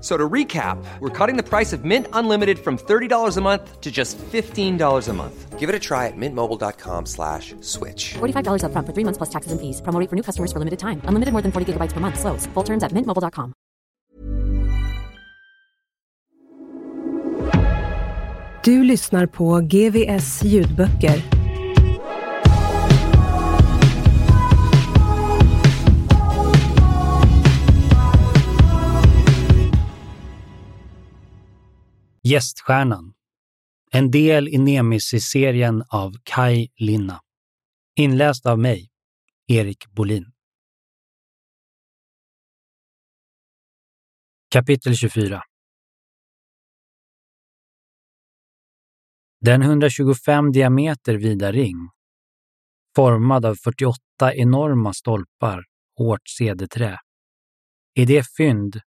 F- So to recap, we're cutting the price of Mint Unlimited from $30 a month to just $15 a month. Give it a try at mintmobile.com slash switch. $45 upfront for three months plus taxes and fees. Promo for new customers for limited time. Unlimited more than 40 gigabytes per month. Slows. Full terms at mintmobile.com. Du lyssnar på GVS ljudböcker. Gäststjärnan. En del i Nemesis-serien av Kai Linna. Inläst av mig, Erik Bolin. Kapitel 24 Den 125 diameter vida ring, formad av 48 enorma stolpar, hårt cederträ, är det fynd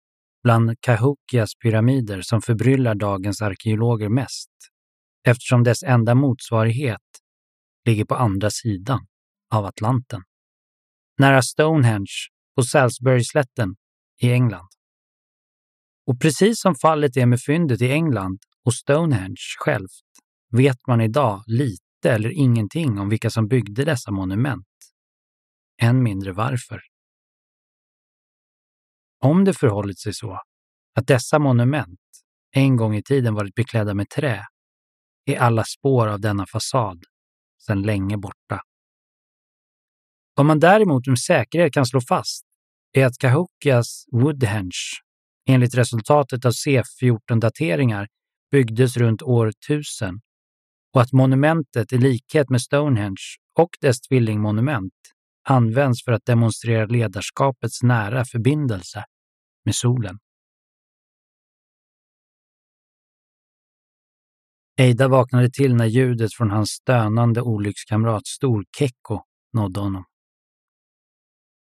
bland Cahokias pyramider som förbryllar dagens arkeologer mest, eftersom dess enda motsvarighet ligger på andra sidan av Atlanten, nära Stonehenge på Salisbury-slätten i England. Och precis som fallet är med fyndet i England och Stonehenge självt vet man idag lite eller ingenting om vilka som byggde dessa monument. Än mindre varför. Om det förhållit sig så att dessa monument en gång i tiden varit beklädda med trä är alla spår av denna fasad sedan länge borta. Vad man däremot med säkerhet kan slå fast är att Cahokias Woodhenge enligt resultatet av C14-dateringar byggdes runt år 1000 och att monumentet i likhet med Stonehenge och dess tvillingmonument används för att demonstrera ledarskapets nära förbindelse med solen. Eida vaknade till när ljudet från hans stönande olyckskamrat Storkekko nådde honom.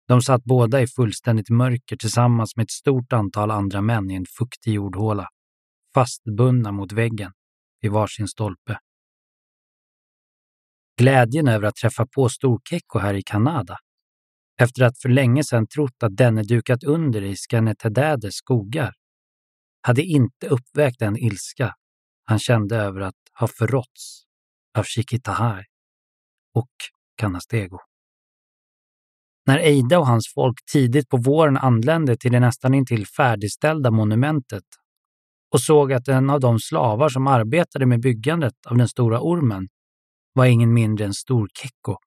De satt båda i fullständigt mörker tillsammans med ett stort antal andra män i en fuktig jordhåla, fastbundna mot väggen vid varsin stolpe. Glädjen över att träffa på Storkekko här i Kanada, efter att för länge sedan trott att denne dukat under i Skanetedädes skogar, hade inte uppvägt den ilska han kände över att ha förråtts av Chiquitahai och Canastego. När Eida och hans folk tidigt på våren anlände till det nästan intill färdigställda monumentet och såg att en av de slavar som arbetade med byggandet av den stora ormen var ingen mindre än Storkekko,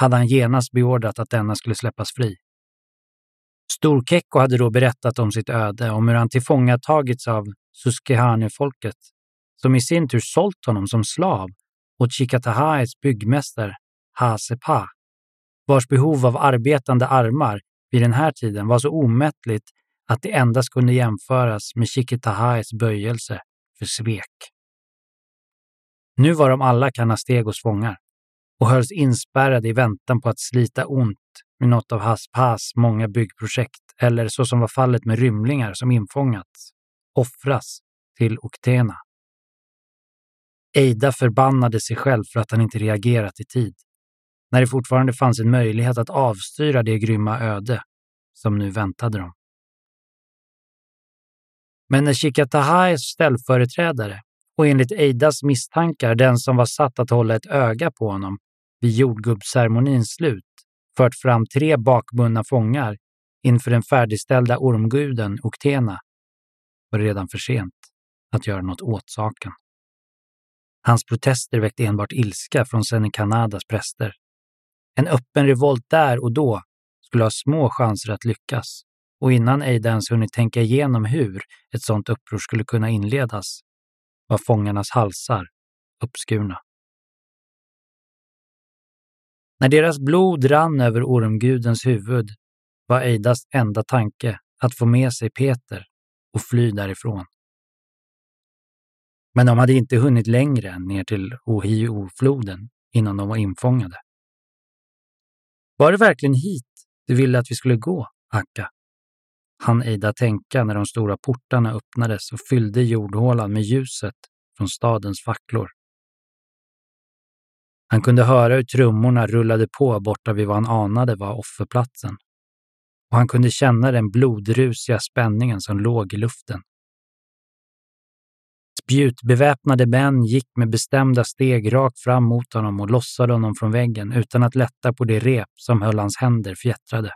hade han genast beordrat att denna skulle släppas fri. Storkekko hade då berättat om sitt öde, om hur han tillfångatagits av Susquehanne-folket, som i sin tur sålt honom som slav åt Chikatahaes byggmästare Hasepa, vars behov av arbetande armar vid den här tiden var så omättligt att det endast kunde jämföras med Chikitahaes böjelse för svek. Nu var de alla Canastegos fångar och hölls inspärrade i väntan på att slita ont med något av Haspas många byggprojekt eller så som var fallet med rymlingar som infångats, offras till Oktena. Eida förbannade sig själv för att han inte reagerat i tid, när det fortfarande fanns en möjlighet att avstyra det grymma öde som nu väntade dem. Men när Chikatahais ställföreträdare och enligt Eidas misstankar den som var satt att hålla ett öga på honom vid jordgubbsceremonins slut fört fram tre bakbundna fångar inför den färdigställda ormguden Oktena var det redan för sent att göra något åt saken. Hans protester väckte enbart ilska från Senekanadas präster. En öppen revolt där och då skulle ha små chanser att lyckas och innan Eida ens hunnit tänka igenom hur ett sådant uppror skulle kunna inledas var fångarnas halsar uppskurna. När deras blod rann över ormgudens huvud var Eidas enda tanke att få med sig Peter och fly därifrån. Men de hade inte hunnit längre än ner till Ohio-floden innan de var infångade. Var det verkligen hit du ville att vi skulle gå, Akka? Han Eida tänka när de stora portarna öppnades och fyllde jordhålan med ljuset från stadens facklor. Han kunde höra hur trummorna rullade på borta vid vad han anade var offerplatsen. Och han kunde känna den blodrusiga spänningen som låg i luften. Spjutbeväpnade män gick med bestämda steg rakt fram mot honom och lossade honom från väggen utan att lätta på det rep som höll hans händer fjättrade.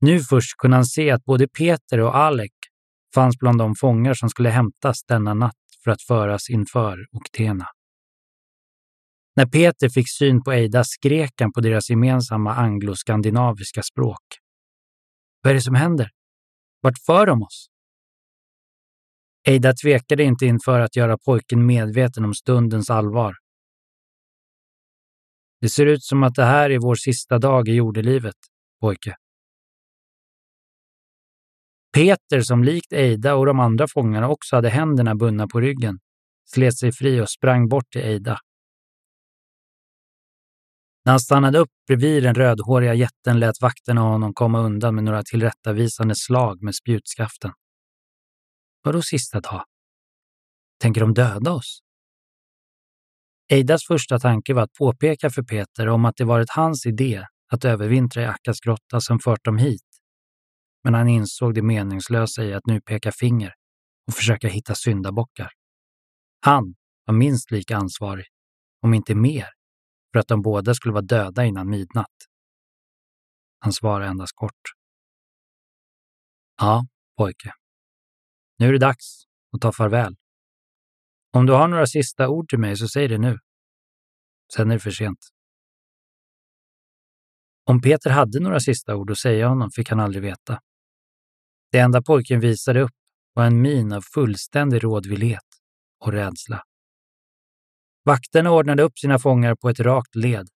Nu först kunde han se att både Peter och Alec fanns bland de fångar som skulle hämtas denna natt för att föras inför Oktena. När Peter fick syn på Eida skrek han på deras gemensamma angloskandinaviska språk. Vad är det som händer? Vart för de oss? Eida tvekade inte inför att göra pojken medveten om stundens allvar. Det ser ut som att det här är vår sista dag i jordelivet, pojke. Peter, som likt Eida och de andra fångarna också hade händerna bundna på ryggen, slet sig fri och sprang bort till Eida. När han stannade upp bredvid den rödhåriga jätten lät vakterna honom komma undan med några tillrättavisande slag med spjutskaften. Vadå sista dag? Tänker de döda oss? Eidas första tanke var att påpeka för Peter om att det varit hans idé att övervintra i Akkas grotta som fört dem hit. Men han insåg det meningslösa i att nu peka finger och försöka hitta syndabockar. Han var minst lika ansvarig, om inte mer, för att de båda skulle vara döda innan midnatt. Han svarade endast kort. Ja, pojke. Nu är det dags att ta farväl. Om du har några sista ord till mig så säg det nu. Sen är det för sent. Om Peter hade några sista ord att säga honom fick han aldrig veta. Det enda pojken visade upp var en min av fullständig rådvillhet och rädsla. Vakterna ordnade upp sina fångar på ett rakt led.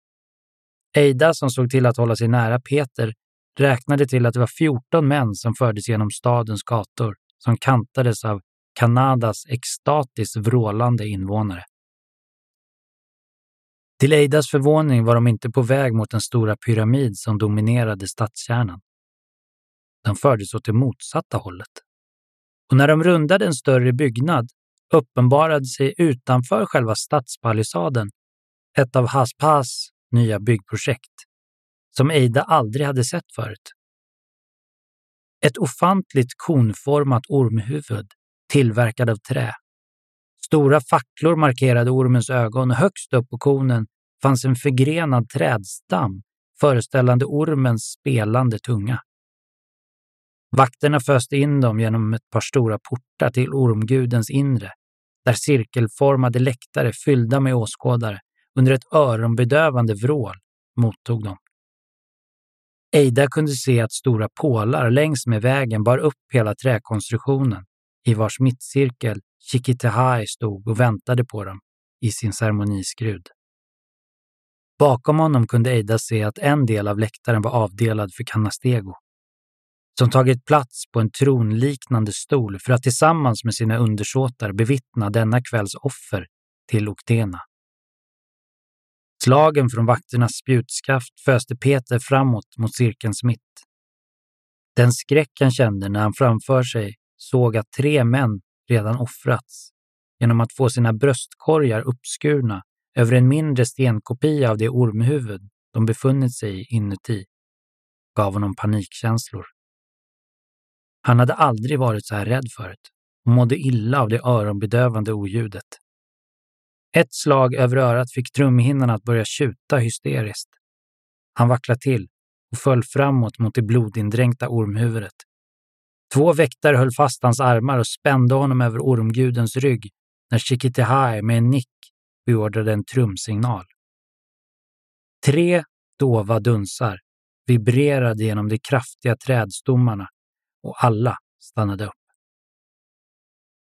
Eida, som såg till att hålla sig nära Peter, räknade till att det var 14 män som fördes genom stadens gator som kantades av Kanadas extatiskt vrålande invånare. Till Eidas förvåning var de inte på väg mot den stora pyramid som dominerade stadskärnan. De fördes åt det motsatta hållet. Och när de rundade en större byggnad uppenbarade sig utanför själva stadspalissaden ett av Haspas nya byggprojekt, som Eida aldrig hade sett förut. Ett ofantligt konformat ormhuvud, tillverkad av trä. Stora facklor markerade ormens ögon och högst upp på konen fanns en förgrenad trädstam föreställande ormens spelande tunga. Vakterna föste in dem genom ett par stora portar till ormgudens inre, där cirkelformade läktare fyllda med åskådare under ett öronbedövande vrål mottog dem. Eida kunde se att stora pålar längs med vägen bar upp hela träkonstruktionen, i vars mittcirkel Chiquitehai stod och väntade på dem i sin ceremoniskrud. Bakom honom kunde Eida se att en del av läktaren var avdelad för Canastego, som tagit plats på en tronliknande stol för att tillsammans med sina undersåtar bevittna denna kvälls offer till Oktena. Slagen från vakternas spjutskaft föste Peter framåt mot cirkelns mitt. Den skräck han kände när han framför sig såg att tre män redan offrats genom att få sina bröstkorgar uppskurna över en mindre stenkopia av det ormhuvud de befunnit sig inuti, gav honom panikkänslor. Han hade aldrig varit så här rädd förut och mådde illa av det öronbedövande oljudet. Ett slag över örat fick trumhinnan att börja tjuta hysteriskt. Han vacklade till och föll framåt mot det blodindränkta ormhuvudet. Två väktare höll fast hans armar och spände honom över ormgudens rygg när Chiquitehai med en nick beordrade en trumsignal. Tre dova dunsar vibrerade genom de kraftiga trädstommarna och alla stannade upp.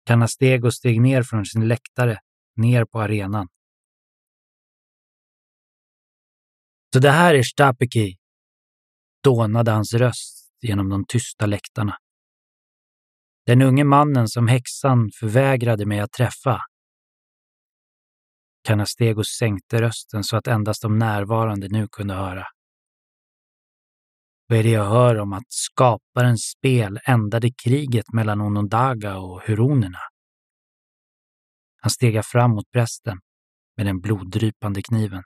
Canastego steg ner från sin läktare, ner på arenan. Så det här är Stapeki, dånade hans röst genom de tysta läktarna. Den unge mannen som häxan förvägrade mig att träffa. Canastego sänkte rösten så att endast de närvarande nu kunde höra. Vad är det jag hör om att skaparens spel ändade kriget mellan Onondaga och huronerna? Han stegar fram mot prästen med den bloddrypande kniven.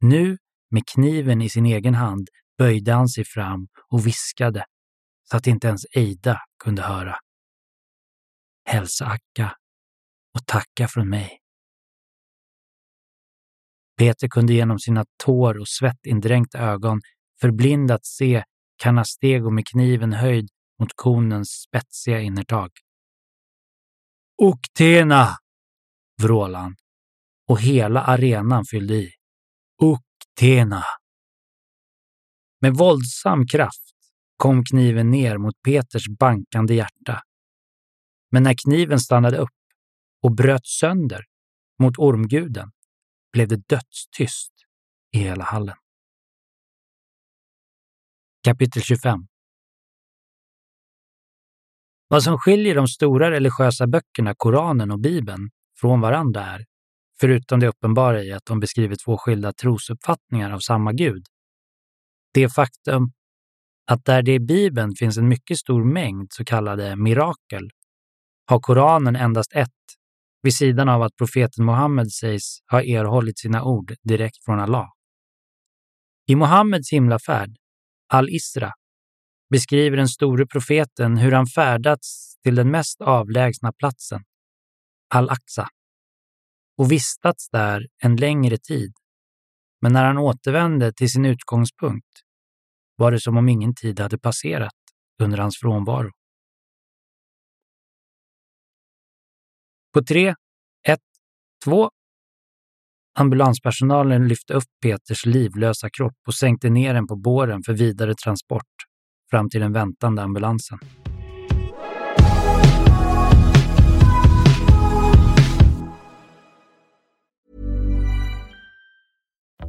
Nu, med kniven i sin egen hand, böjde han sig fram och viskade så att inte ens Eida kunde höra. Hälsa Akka och tacka från mig. Peter kunde genom sina tår och svettindränkta ögon förblindat se Canastego med kniven höjd mot konens spetsiga innertag. Oktena! vrålade han och hela arenan fyllde i. Oktena! Med våldsam kraft kom kniven ner mot Peters bankande hjärta. Men när kniven stannade upp och bröt sönder mot ormguden blev det dödstyst i hela hallen. Kapitel 25 Vad som skiljer de stora religiösa böckerna Koranen och Bibeln från varandra är, förutom det uppenbara i att de beskriver två skilda trosuppfattningar av samma gud, det faktum att där det i Bibeln finns en mycket stor mängd så kallade mirakel har Koranen endast ett, vid sidan av att profeten Muhammed sägs ha erhållit sina ord direkt från Allah. I Muhammeds himlafärd Al-Isra, beskriver den store profeten hur han färdats till den mest avlägsna platsen, Al-Aqsa, och vistats där en längre tid. Men när han återvände till sin utgångspunkt var det som om ingen tid hade passerat under hans frånvaro. På tre, ett, två Ambulanspersonalen lyfte upp Peters livlösa kropp och sänkte ner den på båren för vidare transport fram till den väntande ambulansen.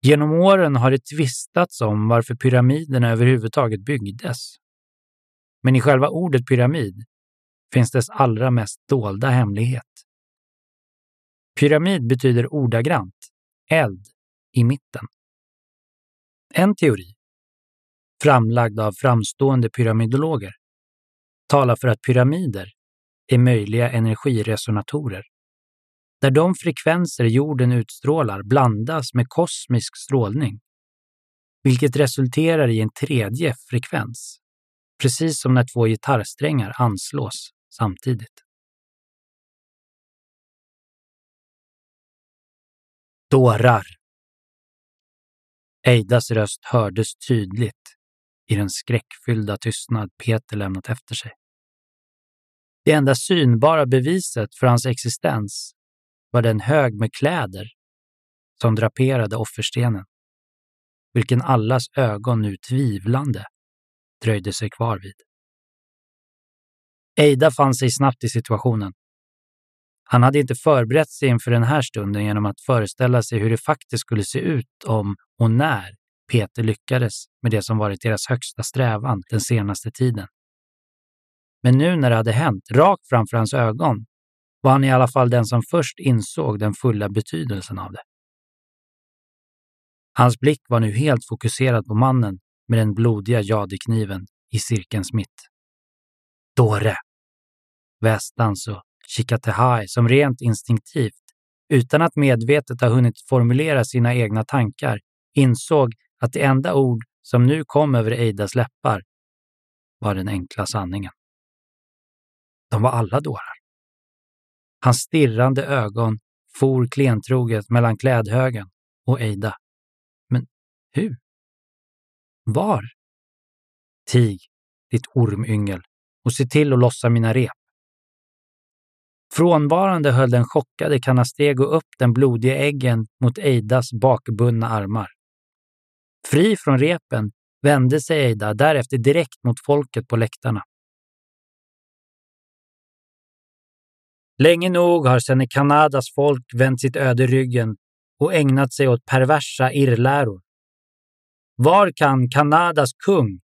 Genom åren har det tvistats om varför pyramiderna överhuvudtaget byggdes. Men i själva ordet pyramid finns dess allra mest dolda hemlighet. Pyramid betyder ordagrant eld i mitten. En teori, framlagd av framstående pyramidologer, talar för att pyramider är möjliga energiresonatorer där de frekvenser jorden utstrålar blandas med kosmisk strålning, vilket resulterar i en tredje frekvens, precis som när två gitarrsträngar anslås samtidigt. Dårar! Eidas röst hördes tydligt i den skräckfyllda tystnad Peter lämnat efter sig. Det enda synbara beviset för hans existens var det en hög med kläder som draperade offerstenen, vilken allas ögon nu tvivlande dröjde sig kvar vid. Eida fann sig snabbt i situationen. Han hade inte förberett sig inför den här stunden genom att föreställa sig hur det faktiskt skulle se ut om och när Peter lyckades med det som varit deras högsta strävan den senaste tiden. Men nu när det hade hänt, rakt framför hans ögon, var han i alla fall den som först insåg den fulla betydelsen av det. Hans blick var nu helt fokuserad på mannen med den blodiga jadekniven i cirkelns mitt. Dåre! Västans och Chikatehai som rent instinktivt, utan att medvetet ha hunnit formulera sina egna tankar, insåg att det enda ord som nu kom över Eidas läppar var den enkla sanningen. De var alla dårar. Hans stirrande ögon for klentroget mellan klädhögen och Eida. Men hur? Var? Tig, ditt ormyngel, och se till att lossa mina rep. Frånvarande höll den chockade Canastego upp den blodiga äggen mot Eidas bakbundna armar. Fri från repen vände sig Eida därefter direkt mot folket på läktarna. Länge nog har sedan Kanadas folk vänt sitt öde ryggen och ägnat sig åt perversa irrläror. Var kan Kanadas kung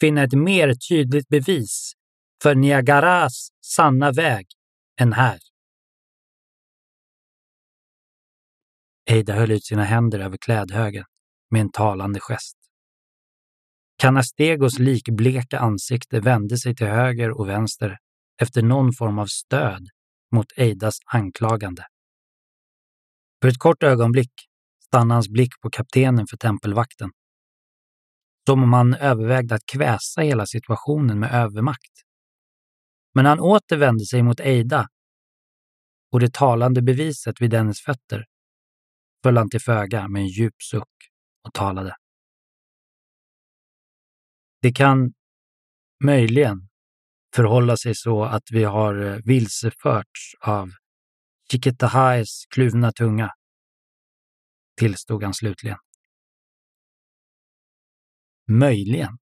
finna ett mer tydligt bevis för Niagaras sanna väg än här? Eida höll ut sina händer över klädhögen med en talande gest. Canastegos likbleka ansikte vände sig till höger och vänster efter någon form av stöd mot Eidas anklagande. För ett kort ögonblick stannade hans blick på kaptenen för tempelvakten. Som om han övervägde att kväsa hela situationen med övermakt. Men han återvände sig mot Eida och det talande beviset vid dennes fötter föll han till föga med en djup suck och talade. Det kan möjligen förhålla sig så att vi har eh, vilseförts av Chiquitahais kluvna tunga, tillstod han slutligen. Möjligen.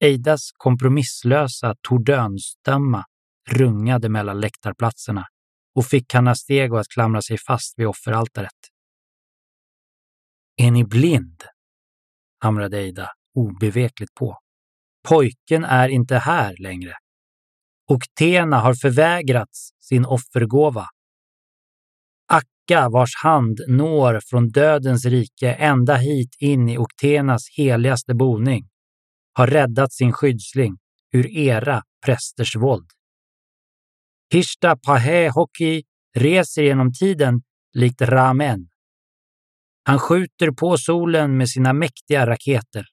Eidas kompromisslösa tordönstämma rungade mellan läktarplatserna och fick Canastego att klamra sig fast vid offeraltaret. Är ni blind? hamrade Eida obevekligt på. Pojken är inte här längre. Och Tena har förvägrats sin offergåva. Akka, vars hand når från dödens rike ända hit in i Oktenas heligaste boning, har räddat sin skyddsling ur era prästers våld. Hishta Pahe Hoki reser genom tiden likt Ramen. Han skjuter på solen med sina mäktiga raketer.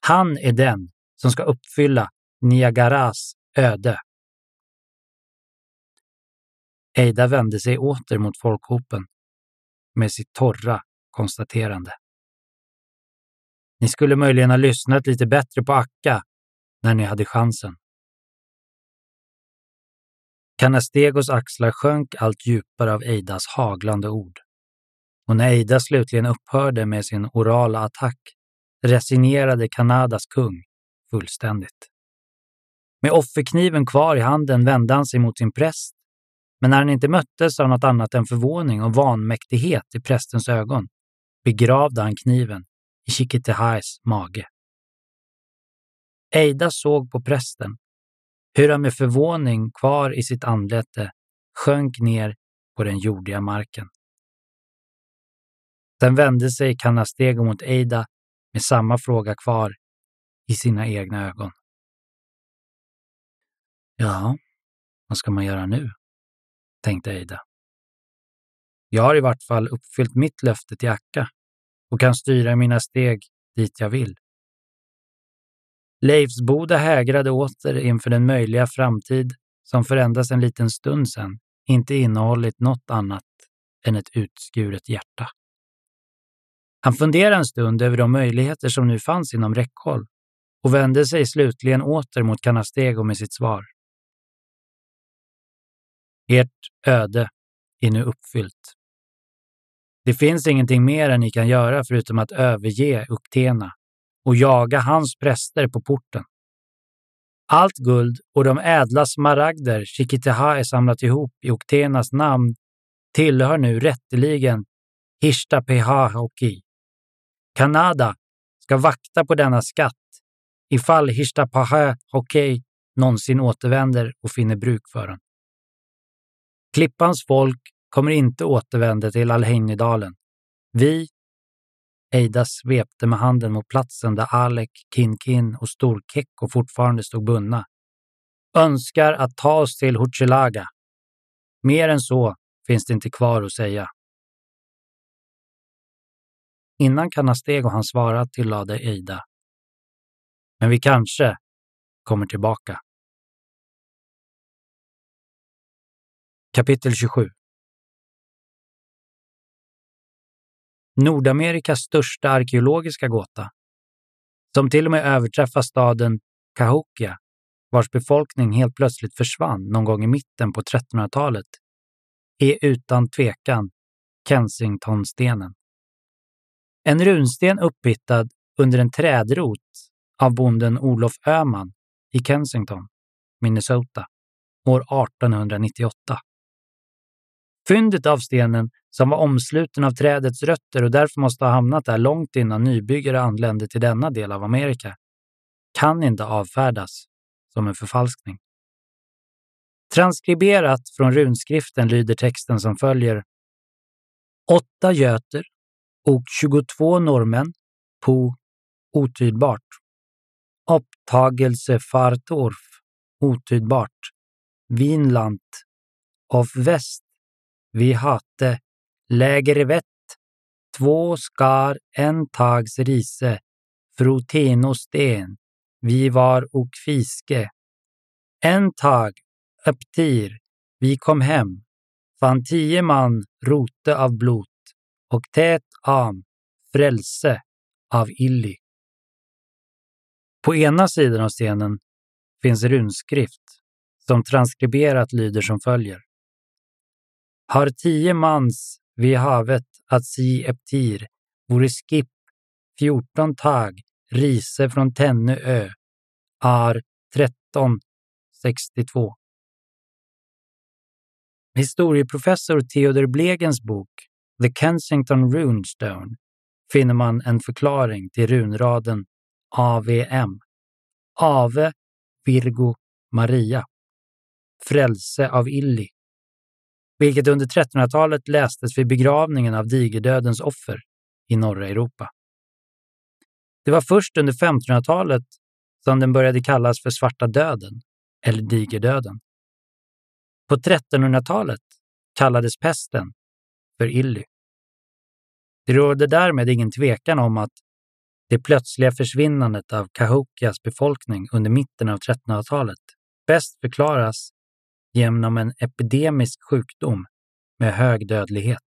Han är den som ska uppfylla Niagaras öde. Eida vände sig åter mot folkhopen med sitt torra konstaterande. Ni skulle möjligen ha lyssnat lite bättre på Akka när ni hade chansen. Canastegos axlar sjönk allt djupare av Eidas haglande ord. Och när Eida slutligen upphörde med sin orala attack resignerade Kanadas kung fullständigt. Med offerkniven kvar i handen vände han sig mot sin präst, men när han inte möttes av något annat än förvåning och vanmäktighet i prästens ögon begravde han kniven i Chiquitehais mage. Eida såg på prästen, hur han med förvåning kvar i sitt anlete sjönk ner på den jordiga marken. Sen vände sig Kanastego mot Eida med samma fråga kvar i sina egna ögon. Ja, vad ska man göra nu? tänkte Eida. Jag har i vart fall uppfyllt mitt löfte till Akka och kan styra mina steg dit jag vill. Leifsboda hägrade åter inför den möjliga framtid som för endast en liten stund sedan inte innehållit något annat än ett utskuret hjärta. Han funderade en stund över de möjligheter som nu fanns inom räckhåll och vände sig slutligen åter mot Canastego med sitt svar. Ert öde är nu uppfyllt. Det finns ingenting mer än ni kan göra förutom att överge Uktena och jaga hans präster på porten. Allt guld och de ädla smaragder Chiquitahai samlat ihop i Uktenas namn tillhör nu rätteligen Hishta Pehahoki. Kanada ska vakta på denna skatt ifall Hishtapahö Hokei någonsin återvänder och finner bruk för den. Klippans folk kommer inte återvända till Alheinidalen. Vi, Eida svepte med handen mot platsen där Alek, Kinkin och Storkekko fortfarande stod bundna, önskar att ta oss till Huchelaga. Mer än så finns det inte kvar att säga. Innan Kanastego han svara tillade Eida. Men vi kanske kommer tillbaka. Kapitel 27 Nordamerikas största arkeologiska gåta, som till och med överträffar staden Cahokia, vars befolkning helt plötsligt försvann någon gång i mitten på 1300-talet, är utan tvekan Kensingtonstenen. En runsten upphittad under en trädrot av bonden Olof Öhman i Kensington, Minnesota, år 1898. Fyndet av stenen, som var omsluten av trädets rötter och därför måste ha hamnat där långt innan nybyggare anlände till denna del av Amerika, kan inte avfärdas som en förfalskning. Transkriberat från runskriften lyder texten som följer. Åtta göter och 22 norrmän på otydbart. Upptagelse otydbart. Vinland. Av väst. Vi hate, läger vett. två skar en tags rise, froteno sten, vi var och fiske. En tag, upptir, vi kom hem, fann tio man rote av blot. Och tät am, frälse. Av Illy. På ena sidan av stenen finns runskrift som transkriberat lyder som följer har tio mans vid havet att si eptir, vore skip, fjorton tag, rise från Tennö ö, ar 1362. Historieprofessor Theodor Blegens bok The Kensington Runestone finner man en förklaring till runraden AVM. Ave Virgo Maria. Frälse av Illi vilket under 1300-talet lästes vid begravningen av digerdödens offer i norra Europa. Det var först under 1500-talet som den började kallas för svarta döden, eller digerdöden. På 1300-talet kallades pesten för illy. Det råder därmed ingen tvekan om att det plötsliga försvinnandet av Cahokias befolkning under mitten av 1300-talet bäst förklaras genom en epidemisk sjukdom med hög dödlighet.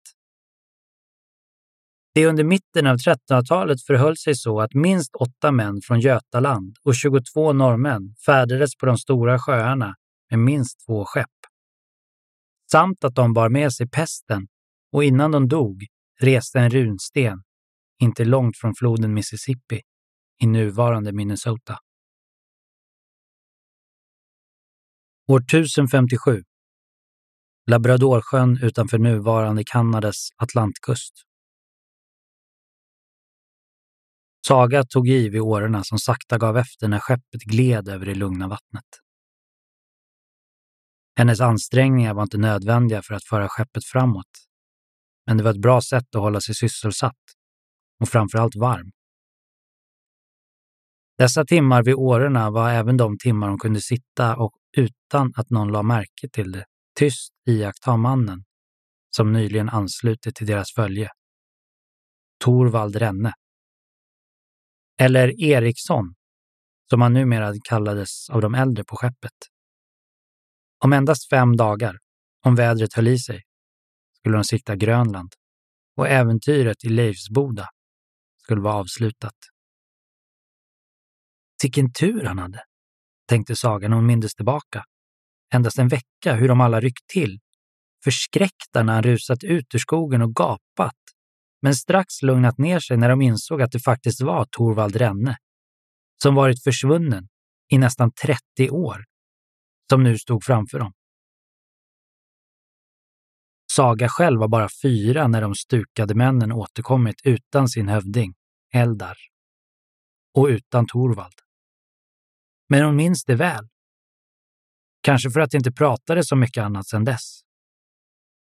Det under mitten av 1300-talet förhöll sig så att minst åtta män från Götaland och 22 norrmän färdades på de stora sjöarna med minst två skepp. Samt att de bar med sig pesten och innan de dog reste en runsten inte långt från floden Mississippi i nuvarande Minnesota. År 1057. Labradorsjön utanför nuvarande Kanadas Atlantkust. Saga tog i vid årorna som sakta gav efter när skeppet gled över det lugna vattnet. Hennes ansträngningar var inte nödvändiga för att föra skeppet framåt, men det var ett bra sätt att hålla sig sysselsatt och framförallt varm. Dessa timmar vid årorna var även de timmar hon kunde sitta och utan att någon la märke till det, tyst iaktta mannen som nyligen anslutit till deras följe. Torvald Renne. Eller Eriksson, som han numera kallades av de äldre på skeppet. Om endast fem dagar, om vädret höll i sig, skulle de sikta Grönland och äventyret i Leifsboda skulle vara avslutat. Vilken tur han hade! tänkte Saga när hon mindes tillbaka. Endast en vecka hur de alla ryckt till. Förskräckta när han rusat ut ur skogen och gapat. Men strax lugnat ner sig när de insåg att det faktiskt var Torvald Renne. Som varit försvunnen i nästan 30 år. Som nu stod framför dem. Saga själv var bara fyra när de stukade männen återkommit utan sin hövding Eldar. Och utan Torvald. Men hon minns det väl. Kanske för att det inte pratade så mycket annat sedan dess.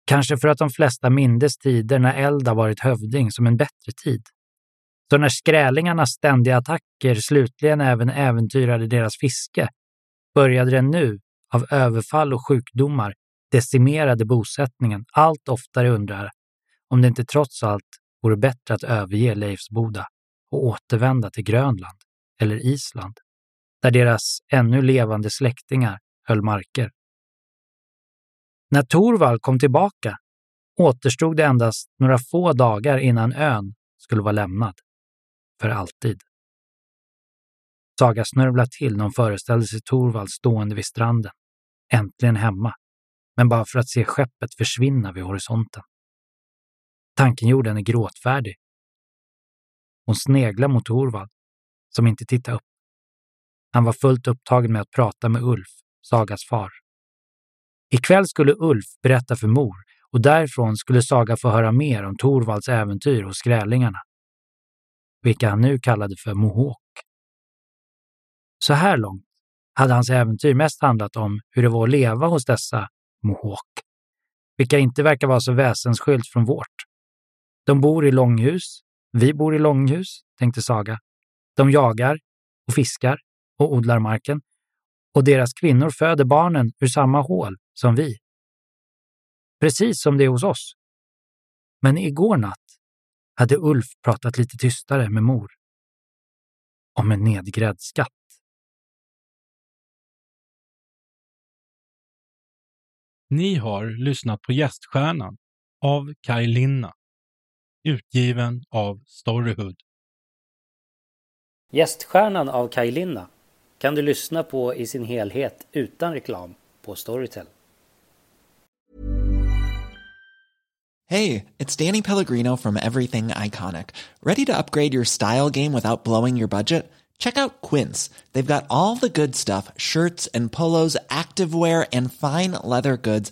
Kanske för att de flesta mindes tider när Eldar varit hövding som en bättre tid. Så när skrälingarnas ständiga attacker slutligen även äventyrade deras fiske började den nu, av överfall och sjukdomar, decimerade bosättningen allt oftare undrar om det inte trots allt vore bättre att överge Leifsboda och återvända till Grönland eller Island, där deras ännu levande släktingar höll marker. När Torvald kom tillbaka återstod det endast några få dagar innan ön skulle vara lämnad. För alltid. Saga snörvlade till när hon föreställde sig Torvald stående vid stranden. Äntligen hemma. Men bara för att se skeppet försvinna vid horisonten. Tanken gjorde henne gråtfärdig. Hon sneglade mot Torvald, som inte tittade upp. Han var fullt upptagen med att prata med Ulf, Sagas far. Ikväll skulle Ulf berätta för mor och därifrån skulle Saga få höra mer om Torvalds äventyr hos grälingarna, vilka han nu kallade för Mohawk. Så här långt hade hans äventyr mest handlat om hur det var att leva hos dessa Mohawk, vilka inte verkar vara så väsensskilt från vårt. De bor i långhus, vi bor i långhus, tänkte Saga. De jagar och fiskar och odlar marken och deras kvinnor föder barnen ur samma hål som vi. Precis som det är hos oss. Men igår natt hade Ulf pratat lite tystare med mor. Om en nedgrädd skatt. Ni har lyssnat på Gäststjärnan av Kaj Linna. Utgiven av Storyhood. Gäststjärnan av Kaj Linna kan du lyssna på i sin helhet utan reklam på Storytel. Hey, it's Danny Pellegrino from Everything Iconic. Ready to upgrade your style game without blowing your budget? Check out Quince. They've got all the good stuff, shirts and polos, activewear and fine leather goods,